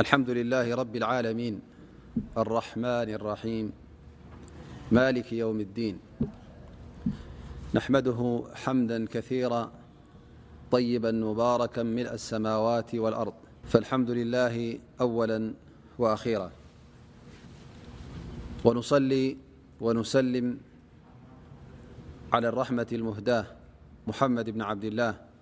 الحمد لله رب العالمين الرحمن الرحيم مال يوم الدين نحمده حمدا كثيرا طيبا مباركا ملأ السماوات والأرض فالحمد لله أولا وأخيرا ونسلم على الرحمة المهداة محمد بن عبد الله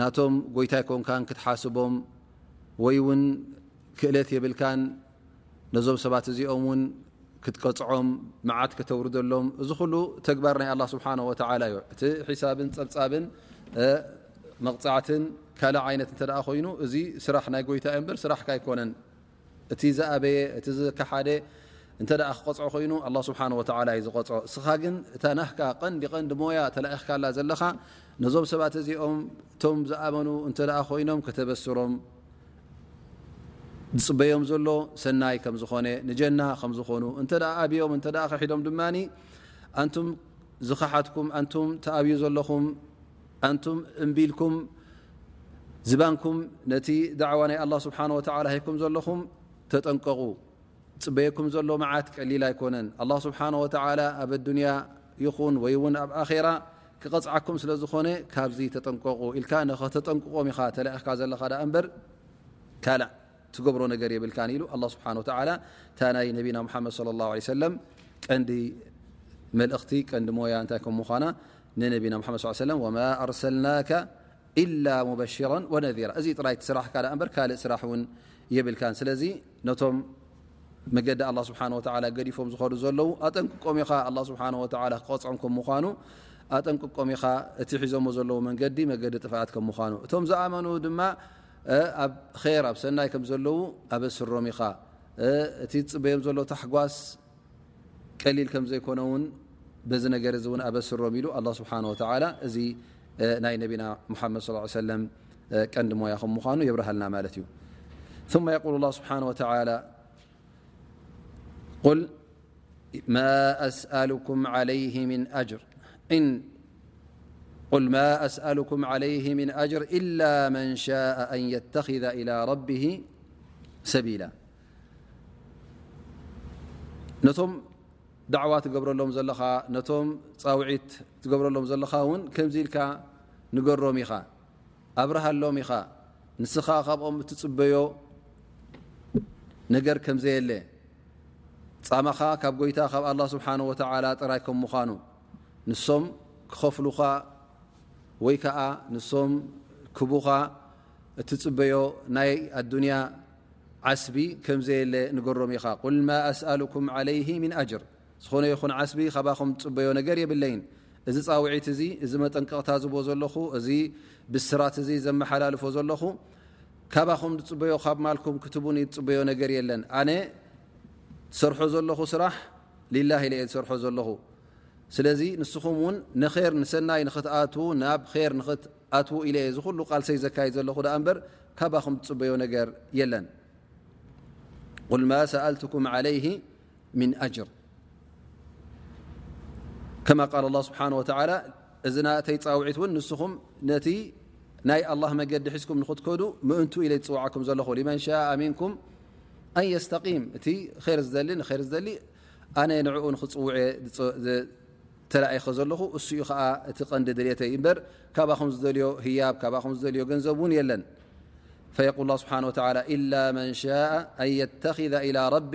ናቶም ጎይታ ኣይኮንካን ክትሓስቦም ወይ ውን ክእለት የብልካን ነዞም ሰባት እዚኦም ውን ክትቀፅዖም መዓት ከተውርደሎም እዚ ኩሉ ተግባር ናይ ኣላ ስብሓን ወተላ እዩ እቲ ሒሳብን ፀብፃብን መቕፃዕትን ካልእ ዓይነት እተ ኮይኑ እዚ ስራሕ ናይ ጎይታ እዮ በር ስራሕካ ኣይኮነን እቲ ዝኣበየ እቲ ዝከሓደ እንተ ክቐፅዖ ኮይኑ ኣላ ስብሓ ወላ እዩ ዝቐፅዖ እስኻ ግን እታ ናህካ ቐንዲ ቐንዲ ሞያ ተላኢኽካላ ዘለኻ ነዞም ሰባት እዚኦም እቶም ዝኣመኑ እንተ ኮይኖም ከተበስሮም ዝፅበዮም ዘሎ ሰናይ ከም ዝኾነ ንጀና ከም ዝኾኑ እንተ ኣብዮም እተ ክሒዶም ድማ ኣንቱም ዝኸሓትኩም ኣንቱም ተኣብዩ ዘለኹም ኣንቱም እምቢ ኢልኩም ዝባንኩም ነቲ ዳዕዋ ናይ ኣላ ስብሓን ወተላ ሂኩም ዘለኹም ተጠንቀቑ ፅበየኩም ዘሎ መዓት ቀሊል ኣይኮነን ኣላ ስብሓን ወተላ ኣብ ኣዱንያ ይኹን ወይ እውን ኣብ ኣኼራ ክቐፅዓኩም ስለ ዝኾነ ካብዚ ተጠንቀቑ ኢልካ ንኸተጠንቅቆም ኢኻ ተላኢኽካ ዘለኻ ዳኣ እምበር ካልእ ትገብሮ ነገር የብልካን ኢሉ ኣላ ስብሓን ወተላ እታ ናይ ነቢና ሙሓመድ ለ ላ ለ ሰለም ቀንዲ መልእኽቲ ቀንዲ ሞያ እንታይ ከም ምዃና ንነቢና ሓመድ ስ ሰለም ወማ ኣርሰልናከ ኢላ ሙበሽራ ወነራ እዚ ጥራይ ትስራሕካ ዳኣ እምበር ካልእ ስራሕ እውን የብልካን ስለዚ ነቶም መገዲ ኣላ ስብሓን ወተላ ገዲፎም ዝኸዱ ዘለዉ ኣጠንቅቆም ኢኻ ኣላ ስብሓን ወተላ ክቐፅዖም ከም ምዃኑ ኣጠንቅቆም ኢኻ እቲ ሒዞሞ ዘለዉ መንገዲ መገዲ ጥፍኣት ከም ምዃኑ እቶም ዝኣመኑ ድማ ኣብ ኣብ ሰናይ ከም ዘለዉ ኣበስሮም ኢኻ እቲ ዝፅበዮም ዘሎ ታሕጓስ ቀሊል ከም ዘይኮነ ውን በዚ ነገር እዚ ን ኣበስሮም ኢሉ ኣላ ስብሓን ወተላ እዚ ናይ ነቢና ሙሓመድ ስ ሰለም ቀንዲ ሞያ ከም ምኳኑ የብርሃልና ማለት እዩ ثመ የقል ላ ስብሓን ወተላ ል ማ ኣስኣሉኩም ለይ ምን ኣጅር ቁል ማ ኣስኣሉኩም ዓለይህ ምን ኣጅር ኢላ መን ሻእ ኣን የተኽذ ኢላ ረቢህ ሰቢላ ነቶም ዳዕዋ ትገብረሎም ዘለኻ ነቶም ፃውዒት ትገብረሎም ዘለኻ ውን ከምዚ ኢልካ ንገሮም ኢኻ ኣብርሃሎም ኢኻ ንስኻ ካብኦም እትፅበዮ ነገር ከምዘየለ ፃማኻ ካብ ጎይታ ካብ ኣላ ስብሓን ወተላ ጥራይ ከም ምዃኑ ንሶም ክኸፍሉኻ ወይ ከኣ ንሶም ክቡኻ እትጽበዮ ናይ ኣዱንያ ዓስቢ ከም ዘየለ ንገሮም ኢኻ ቁል ማ ኣስኣሉኩም ዓለይሂ ምን ኣጅር ዝኾነ ይኹን ዓስቢ ካባኹም ዝጽበዮ ነገር የብለይን እዚ ጻውዒት እዚ እዚ መጠንቀቕታ ዝቦ ዘለኹ እዚ ብስራት እዚ ዘመሓላልፎ ዘለኹ ካባኹም ዝጽበዮ ካብ ማልኩም ክትቡኒ ዝጽበዮ ነገር የለን ኣነ ትሰርሖ ዘለኹ ስራሕ ሊላሂ ኢለ እየ ዝሰርሖ ዘለኹ ስለዚ ንስኹም እውን ንር ንሰናይ ንክትኣትዉ ናብ ር ንክትኣትዉ ኢለ እየ ዝኩሉ ቃልሰይ ዘካይድ ዘለኹ ዳኣ እምበር ካባኹም ዝፅበዮ ነገር የለን ቁል ማ ሰኣልትኩም ዓለይሂ ምን ኣጅር ከማ ቃል ላ ስብሓን ወተላ እዚ ናተይ ፃውዒት እውን ንስኹም ነቲ ናይ ኣላ መገዲ ሒዝኩም ንክትከዱ ምእንቱ ኢለ ዝፅዋዓኩም ዘለኹ ሊመን ሻ ሚንኩም ኣንየስተም እቲ ር ዝሊ ር ዝሊ ኣነ ንኡ ንክፅውዐ ተላኢኸ ዘለኹ እኡ ከ እቲ ቀንዲ ድልተ በር ካባኹም ዝደልዮ ህያብ ካ ዝደልዮ ገንዘብ ውን የለን ል ስብሓ ላ ኢ መን ሻ ኣን የተኪ ላ ረቢ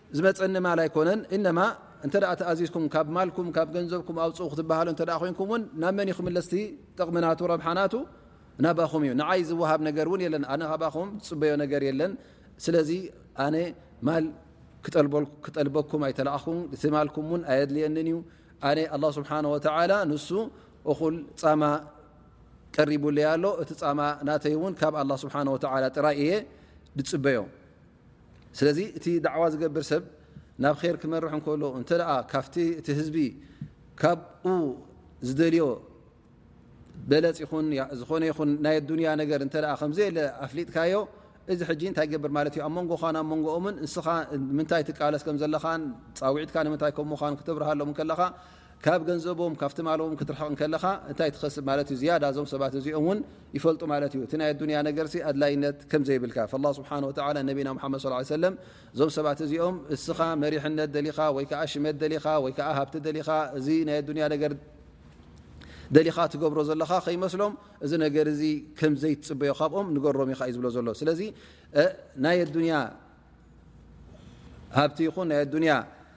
ዝመፀኒ ማል ኣይኮነን እነማ እንተ ተኣዚዝኩም ካብ ማልኩም ካብ ገንዘብኩም ኣውፅኡ ክትበሃሉ እተ ኮንኩም ውን ናብ መን ይክምለስቲ ጥቕሚናቱ ረብሓናቱ ናባኹም እዩ ንዓይ ዝወሃብ ነገር እውን የለን ኣነ ካባኹም ዝፅበዮ ነገር የለን ስለዚ ኣነ ማል ክጠልበኩም ኣይተለኣኹም እቲ ማልኩም ውን ኣየድልየንን እዩ ኣነ ኣላ ስብሓን ወተላ ንሱ እኹል ፃማ ቀሪቡለይ ኣሎ እቲ ፃማ ናተይ እውን ካብ ኣላ ስብሓን ወተላ ጥራይ እየ ዝፅበዮ ስለዚ እቲ ዳዕዋ ዝገብር ሰብ ናብ ር ክመርሕ እከሎ እተ ካብቲ እቲ ህዝቢ ካብኡ ዝደልዮ በለፅ ይኹን ዝኾነ ይኹን ናይ ኣዱንያ ነገር እተ ከምዘየለ ኣፍሊጥካዮ እዚ ሕጂ እንታይ ገብር ማለት እዩ ኣብ መንጎኻ ናብ መንጎኦምን ንስኻ ንምንታይ ትቃለስ ከም ዘለኻን ፃውዒትካ ንምንታይ ከም ምዃኑ ክትብርሃሎም ከለኻ ካብ ገንዘቦም ካብቲ ማሎም ክትርሕቕ ከለኻ እንታይ ትኸስብ ማለት እዩ ዝያዳ እዞም ሰባት እዚኦም ውን ይፈልጡ ማለት እዩ እቲ ናይ ኣዱንያ ነገርሲ ኣድላይነት ከም ዘይብልካ ላ ስብሓን ወ ነቢና ሓመድ ስ ሰለም እዞም ሰባት እዚኦም እስኻ መሪሕነት ደሊኻ ወይከዓ ሽመት ደሊኻ ወይከዓ ሃብቲ ደሊኻ እዚ ናይ ኣዱንያ ነገር ደሊኻ ትገብሮ ዘለኻ ከይመስሎም እዚ ነገር እዚ ከም ዘይትፅበዮ ካብኦም ንገሮም ኢኻ እዩ ዝብሎ ዘሎ ስለዚ ናይ ኣዱንያ ሃብቲ ይኹን ናይ ኣዱንያ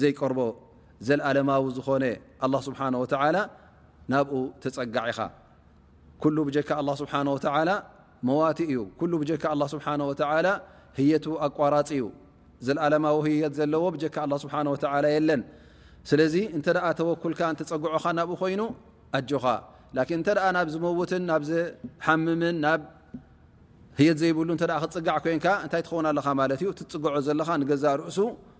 ዘይቀርቦ ዘልኣለማዊ ዝኾነ ኣላ ስብሓን ወተዓላ ናብኡ ተፀጋዕ ኢኻ ኩሉ ብጀካ ኣላ ስብሓን ወተዓላ መዋቲ እዩ ኩሉ ብጀካ ኣላ ስብሓን ወተዓላ ህየቱ ኣቋራፂ እዩ ዘልኣለማዊ ህየት ዘለዎ ብጀካ ኣላ ስብሓን ወተዓላ የለን ስለዚ እንተ ደኣ ተወኩልካ እተፀግዖኻ ናብኡ ኮይኑ ኣጆኻ ላኪን እንተ ደኣ ናብ ዝመውትን ናብ ዝሓምምን ናብ ህየት ዘይብሉ እተ ክፅጋዕ ኮንካ እንታይ ትኸውን ኣለኻ ማለት እዩ እትፅግዖ ዘለኻ ንገዛእ ርእሱ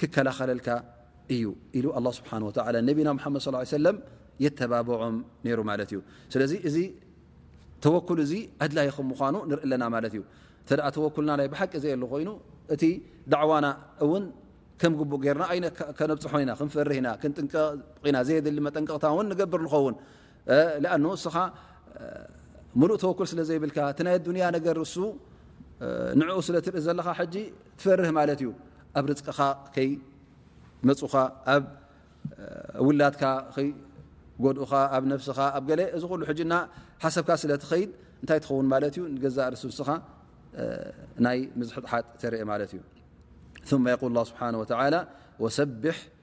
ክከላኸለልካ እዩ ኢሉ ኣላ ስብሓን ወተላ ነቢና ሙሓመድ ስ ሰለም የተባብዖም ነይሩ ማለት እዩ ስለዚ እዚ ተወኩል እዚ ኣድላይ ከም ምኳኑ ንርኢ ኣለና ማለት እዩ እተ ተወኩልና ናይ ብሓቂ ዘየሉ ኮይኑ እቲ ዳዕዋና እውን ከም ግቡእ ገርና ከነብፅሖ ኢና ክንፈርህ ኢና ክንጥንቀቕኢና ዘየድሊ መጠንቀቕታ እውን ንገብር ንኸውን ኣ እስኻ ሙሉእ ተወኩል ስለ ዘይብልካ እቲ ናይ ኣዱንያ ነገር ንሱ ንዕኡ ስለ ትርኢ ዘለኻ ሕጂ ትፈርህ ማለት እዩ ኣብ ርዝቅኻ ከይመፁኻ ኣብ ውላድካ ከይጎድኡኻ ኣብ ነብስኻ ኣብ ገለ እዚ ኩሉ ሕጂ እና ሓሰብካ ስለ ትኸይድ እንታይ ትኸውን ማለት እዩ ንገዛእ ርሱ ንስኻ ናይ ምዝሕጥሓጥ ተርእ ማለት እዩ ثመ የቁል ላ ስብሓን ወተላ ወሰብሕ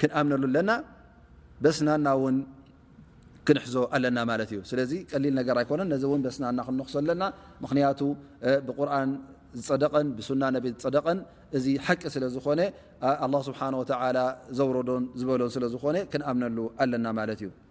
ክንኣምነሉ ኣለና በስናና ውን ክንሕዞ ኣለና ማለት እዩ ስለዚ ቀሊል ነገር ኣይኮነ ነዚ እውን በስናና ክንኽሶ ኣለና ምክንያቱ ብቁርን ዝፀደቀን ብሱና ነቢ ዝፀደቀን እዚ ሓቂ ስለ ዝኾነ ኣላ ስብሓን ወተላ ዘውረዶን ዝበሎን ስለዝኾነ ክንኣምነሉ ኣለና ማለት እዩ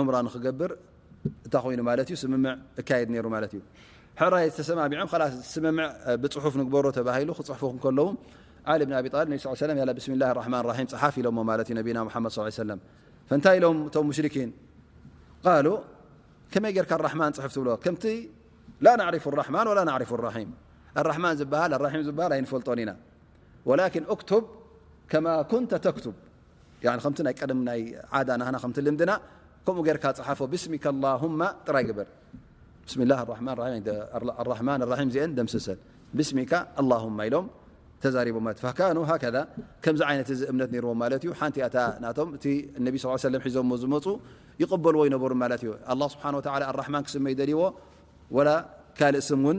ዑምራ ንክገብር እታ ኮይኑ ማለት እዩ ስምምዕ እካየድ ነይሩ ማለት እዩ ሕራይ ዝተሰማሚዖም ላስ ስምምዕ ብፅሑፍ ንግበሮ ተባሂሉ ክፅሕፉ ከለዉ ዓሊ ብን ኣብ ጣልብ ነ ሰለም ያላ ብስሚላ ራሕማን ራሒም ፀሓፍ ኢሎሞ ማለት እዩ ነቢና ሓመድ ስ ሰለም ፈንታይ ኢሎም እቶም ሙሽርኪን ቃሉ ከመይ ጌርካ ራሕማን ፅሑፍ ትብሎ ከምቲ ላ ናዕሪፉ ራሕማን ወላ ናዕሪፉ ራሒም ኣራሕማን ዝበሃል ኣራሒም ዝበሃል ኣይንፈልጦን ኢና ወላኪን እክቱብ ከማ ኩንተ ተክቱብ ያኒ ከምቲ ናይ ቀደም ናይ ዓዳ ናህና ከምቲ ልምድና ከምኡ ጌርካ ጽሓፎ ብስሚካ ላሁማ ጥራይ ግበር ብስሚላ ራማን ራማን ራሒም ዚአን ደምስሰን ብስሚካ ኣላሁማ ኢሎም ተዛሪቦም ማለት ፈካኑ ሃከዛ ከምዚ ዓይነት እዚ እምነት ነይርዎም ማለት እዩ ሓንቲ ኣታ ናቶም እቲ ነቢ ስ ሰለም ሒዞሞ ዝመፁ ይቕበልዎ ይነበሩ ማለት እዩ ኣላ ስብሓን ወተላ ኣራሕማን ክስመ ይደልይዎ ወላ ካልእ ስም እውን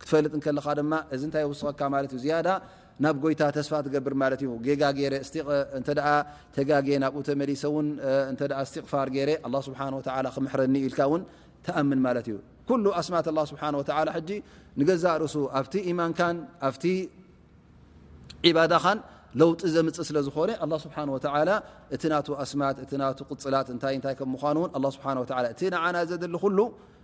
ክትፈልጥ እንከለኻ ድማ እዚ እንታይ የውስኸካ ማለት እዩ ዝያዳ ናብ ጎይታ ተስፋ ትገብር ማለት እዩ ጌጋ ገይረ እ እተ ተጋጌ ናብኡ ተመሊሰ ውን እተ ስቲቕፋር ገይረ ኣላ ስብሓን ወላ ክምሕረኒ ኢልካ ውን ተኣምን ማለት እዩ ኩሉ ኣስማት ላ ስብሓን ወላ ሕጂ ንገዛእ ርእሱ ኣብቲ ኢማንካን ኣብቲ ዒባዳኻን ለውጢ ዘምፅእ ስለ ዝኾነ ኣላ ስብሓን ወላ እቲ ናቱ ኣስማት እቲ ናቱ ቅፅላት እንታይ እንታይ ከም ምኳኑ ውን ስብሓ እቲ ንዓና ዘድሊ ኩሉ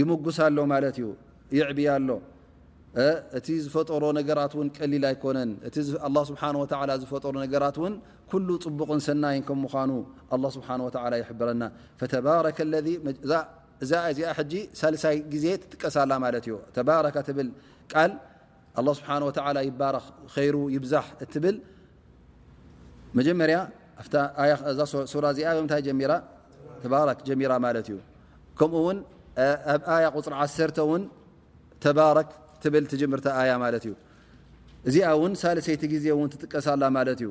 ይምጉስ ኣሎ ማለት እዩ ይዕብያ ኣሎ እቲ ዝፈጠሮ ነገራት ን ቀሊል ኣይኮነን እቲ ه ስብሓ ዝፈጠሩ ነገራት ን ኩሉ ፅቡቕን ሰናይን ከም ምኳኑ ه ስብሓ ይሕብረና ተባረከ ለذ እዛ እዚኣ ሕጂ ሳልሳይ ግዜ ትጥቀሳላ ማለት እዩ ተባረካ ትብል ቃል ኣላ ስብሓን ወተላ ይባረኽ ኸይሩ ይብዛሕ እትብል መጀመርያ ኣዛ ሱራ እዚኣ ምንታይ ጀሚራ ተባረክ ጀሚራ ማለት እዩ ከምኡ ውን ኣብ ኣያ ቁፅሪ ዓሰተ እውን ተባረክ ትብል ትጅምርቲ ኣያ ማለት እዩ እዚኣ እውን ሳለሰይቲ ግዜ እውን ትጥቀሳላ ማለት እዩ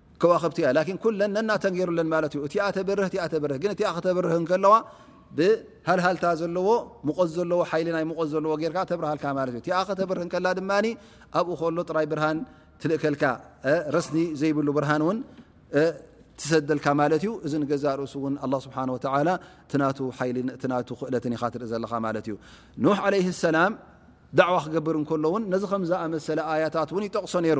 ከዋክብቲ እያ ላኪን ኩለን ነናተን ገይሩለን ማለት እዩ እቲኣ ተብርህ እቲኣ ተብርህ ግን እቲኣ ከተብርህ እንከለዋ ብሃልሃልታ ዘለዎ ሙቆት ዘለዎ ሓይሊ ናይ ሙቆት ዘለዎ ጌርካ ተብርሃልካ ማለት እዩ እቲኣ ከተብርህ እንከላ ድማ ኣብኡ ከሎ ጥራይ ብርሃን ትልእከልካ ረስኒ ዘይብሉ ብርሃን እውን ትሰደልካ ማለት እዩ እዚ ንገዛ ርእሱ እውን ኣላ ስብሓን ወተላ ትናቱ ሓይሊን እቲናቱ ክእለትን ኢካ ትርኢ ዘለካ ማለት እዩ ኖሕ ዓለይ ሰላም ዳዕዋ ክገብር እንከሎ እውን ነዚ ከምዝኣመሰለ ኣያታት እውን ይጠቕሶ ነይሩ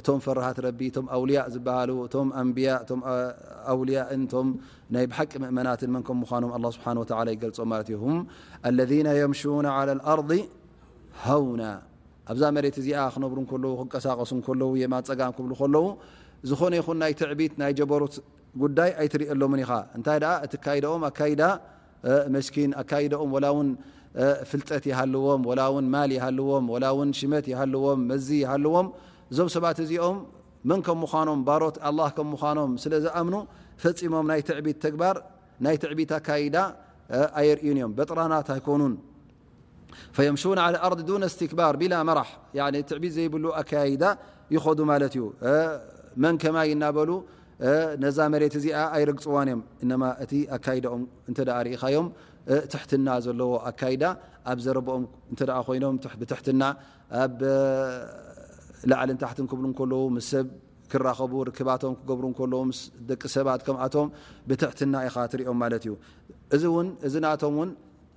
እቶም ፈራሃት ረቢ እቶም ኣውልያእ ዝበሃሉ እቶም ኣንብያ እቶም ኣውልያእን እቶም ናይ ብሓቂ ምእመናትን መን ከም ምዃኖም ኣላ ስብሓን ወተላ ይገልፆም ማለት እዩ ሁም ኣለذነ የምሹና ዓላ ልኣርض ሃውና ኣብዛ መሬት እዚኣ ክነብሩ ከለዉ ክንቀሳቀሱ ከለዉ የማፀጋም ክብሉ ከለዉ ዝኾነ ይኹን ናይ ትዕቢት ናይ ጀበሩት ጉዳይ ኣይትሪኤሎምን ኢኻ እንታይ ደኣ እቲ ኣካይዳኦም ኣካይዳ መስኪን ኣካይዳኦም ወላ ውን ፍልጠት ይሃልዎም ወላ ውን ማል ይሃልዎም ወላ ውን ሽመት ይሃልዎም መዚ ይሃልዎም እዞም ሰባት እዚኦም መን ከም ምዃኖም ባሮት ኣላህ ከም ምዃኖም ስለ ዝኣምኑ ፈፂሞም ናይ ትዕቢት ተግባር ናይ ትዕቢት ኣካይዳ ኣየርእዩን እዮም በጥራናት ኣይኮኑን ፈየምሹ ዓ ኣርض ዱነ እስትክባር ቢላ መራሕ ትዕቢት ዘይብሉ ኣከያይዳ ይኸዱ ማለት እዩ መን ከማይ እናበሉ ነዛ መሬት እዚኣ ኣይረግፅዋን እዮም እማ እቲ ኣካይዳኦም እተ ርኢኻዮም ትሕትና ዘለዎ ኣካይዳ ኣብ ዘረብኦም እተ ኮይኖም ብትሕትና ኣብ ላዕልን ታሕትን ክብሉ ከለዉ ምስ ሰብ ክራኸቡ ርክባቶም ክገብሩ ከለዉ ምስ ደቂ ሰባት ከምኣቶም ብትሕትና ኢኻ ትሪኦም ማለት እዩ እዚ ውን እዚ ናቶም ውን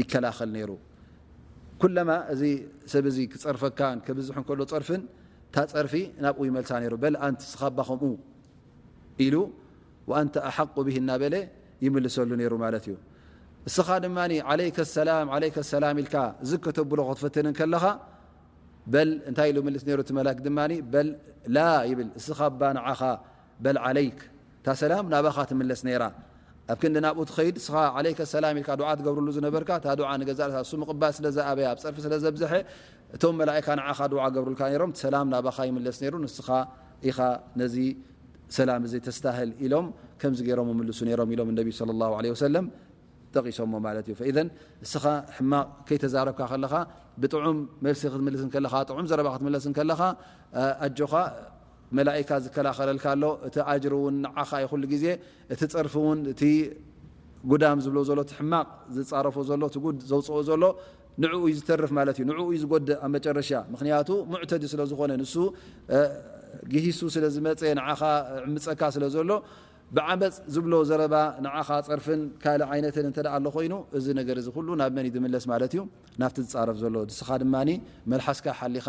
ይከላኸል ነይሩ ኩለማ እዚ ሰብ እዚ ክፀርፈካን ከብዝሕ ከሎ ፀርፍን እታ ፀርፊ ናብኡ ይመልሳ ነይሩ በል ኣንት ስኻባ ከምኡ ኢሉ ኣንተ ኣሓቁ ብሂ እናበለ ይምልሰሉ ነይሩ ማለት እዩ እስኻ ድማ ዓለይከ ሰላም ዓለይከ ሰላም ኢልካ ዝከተብሎ ክትፈትን ከለኻ በል እንታይ ኢሉ ምልስ ነይሩ እቲ መላክ ድማ በል ላ ይብል እስኻባ ንዓኻ በል ዓለይክ እታ ሰላም ናባኻ ትምለስ ነይራ ኣብ ክንዲ ናብኡ ትኸይድ እስኻ ዓለይከ ሰላም ኢልካ ዱዓ ትገብርሉ ዝነበርካ እታ ዱዓ ንገዛእ ርእሳ እሱ ምቕባል ስለ ዝኣበያ ኣብ ጸርፊ ስለ ዘብዘሐ እቶም መላኢካ ንዓኻ ዱዓ ገብርልካ ነይሮም ሰላም ናባኻ ይምለስ ነይሩ ንስኻ ኢኻ ነዚ ሰላም እዚ ተስታህል ኢሎም ከምዚ ገይሮም ምምልሱ ነይሮም ኢሎም ነቢ صለ ላሁ ለ ወሰለም ጠቂሶሞ ማለት እዩ ኢዘን እስኻ ሕማቕ ከይተዛረብካ ከለኻ ብጥዑም መልሲ ክትምልስ ከለኻ ጥዑም ዘረባ ክትምለስ ከለኻ ኣጆኻ መላኢካ ዝከላኸለልካ ኣሎ እቲ ኣጅሪ ውን ንዓኻ ዩ ኩሉ ግዜ እቲ ፀርፊ ውን እቲ ጉዳም ዝብሎ ዘሎ እቲ ሕማቕ ዝፃረፎ ዘሎ እቲ ጉድ ዘውፅኦ ዘሎ ንዕኡ ዩ ዝተርፍ ማለት ዩ ንዕኡ ዩ ዝጎድእ ኣብ መጨረሻ ምኽንያቱ ሙዕተዲ ስለ ዝኾነ ንሱ ግሂሱ ስለ ዝመፀ ንዓኻ ዕምፀካ ስለ ዘሎ ብዓመፅ ዝብሎ ዘረባ ንዓኻ ፀርፍን ካልእ ዓይነትን እንተ ኣሎ ኮይኑ እዚ ነገር እዚ ኩሉ ናብ መን ዩ ዝምለስ ማለት ዩ ናብቲ ዝፃረፍ ዘሎ ንስኻ ድማ መልሓስካ ሓሊኻ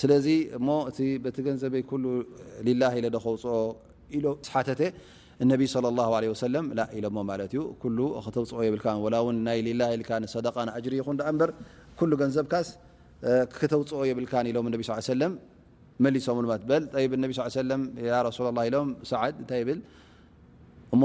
ስለዚ እሞ እቲ በቲ ገንዘበይ ኩሉ ሊላህ ኢለ ዶ ከውፅኦ ኢሉ ምስ ሓተተ እነቢ ሰለላሁ ዓለይሂ ወሰለም ላ ኢሎሞ ማለት እዩ ኩሉ ከተውፅኦ የብልካን ወላ እውን ናይ ሊላህ ኢልካ ንሰደቃ ንኣጅሪ ይኹን ደኣ እምበር ኩሉ ገንዘብካስ ከተውፅኦ የብልካን ኢሎም እነቢ ስ ሰለም መሊሶምሉ ማለት በል ጠይብ እነቢ ስ ሰለም ያ ረሱላ ላ ኢሎም ሰዓድ እንታይ ይብል እሞ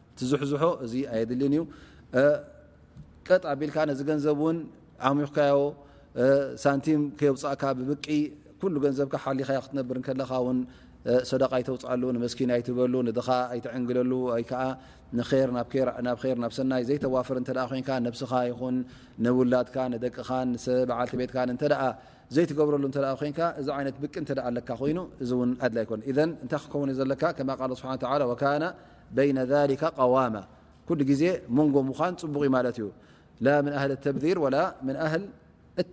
ትዝሕዝሖ እዚ ኣየድልን እዩ ቀጥ ኣቢልካ ነዚ ገንዘብ ውን ዓሚኽካዮ ሳንቲም ከየውፃእካ ብብቂ ኩሉ ገንዘብካ ሓሊኻዮ ክትነብር ከለኻ ውን ሰደቃ ኣይተውፅኣሉ ንመስኪን ኣይትበሉ ንድኻ ኣይትዕንግለሉ ወይ ከዓ ንናብ ር ናብ ሰናይ ዘይተዋፍር እተ ኮንካ ነብስኻ ይኹን ንውላድካ ንደቅኻን በዓልቲ ቤትካን እተ ዘይትገብረሉ እተ ኮንካ እዚ ዓይነት ብቂ እተ ኣለካ ኮይኑ እዚ ውን ኣድላ ኣይኮን እንታይ ክከውን ዩ ዘለካ ከማ ቃል ስብሓ ወ በይነ ዛሊከ ቀዋማ ኩሉ ግዜ መንጎ ምዃን ፅቡቕ እዩ ማለት እዩ ላ ምን ኣህል ተብር ወላ ምን ኣህል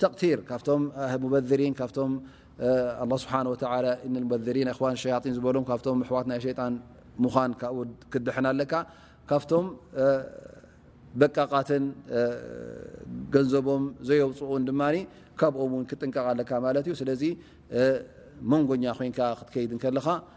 ተቕቲር ካብቶም ሙበሪን ካብቶም ኣላ ስብሓን ወተላ ሙበሪን ኣኽዋን ሸያጢን ዝበሎም ካብቶም ኣሕዋት ናይ ሸይጣን ምዃን ካብኡ ክድሕን ኣለካ ካብቶም በቃቓትን ገንዘቦም ዘየውፅኡን ድማ ካብኦም ውን ክጥንቀቕ ኣለካ ማለት እዩ ስለዚ መንጎኛ ኮንካ ክትከይድ ከለኻ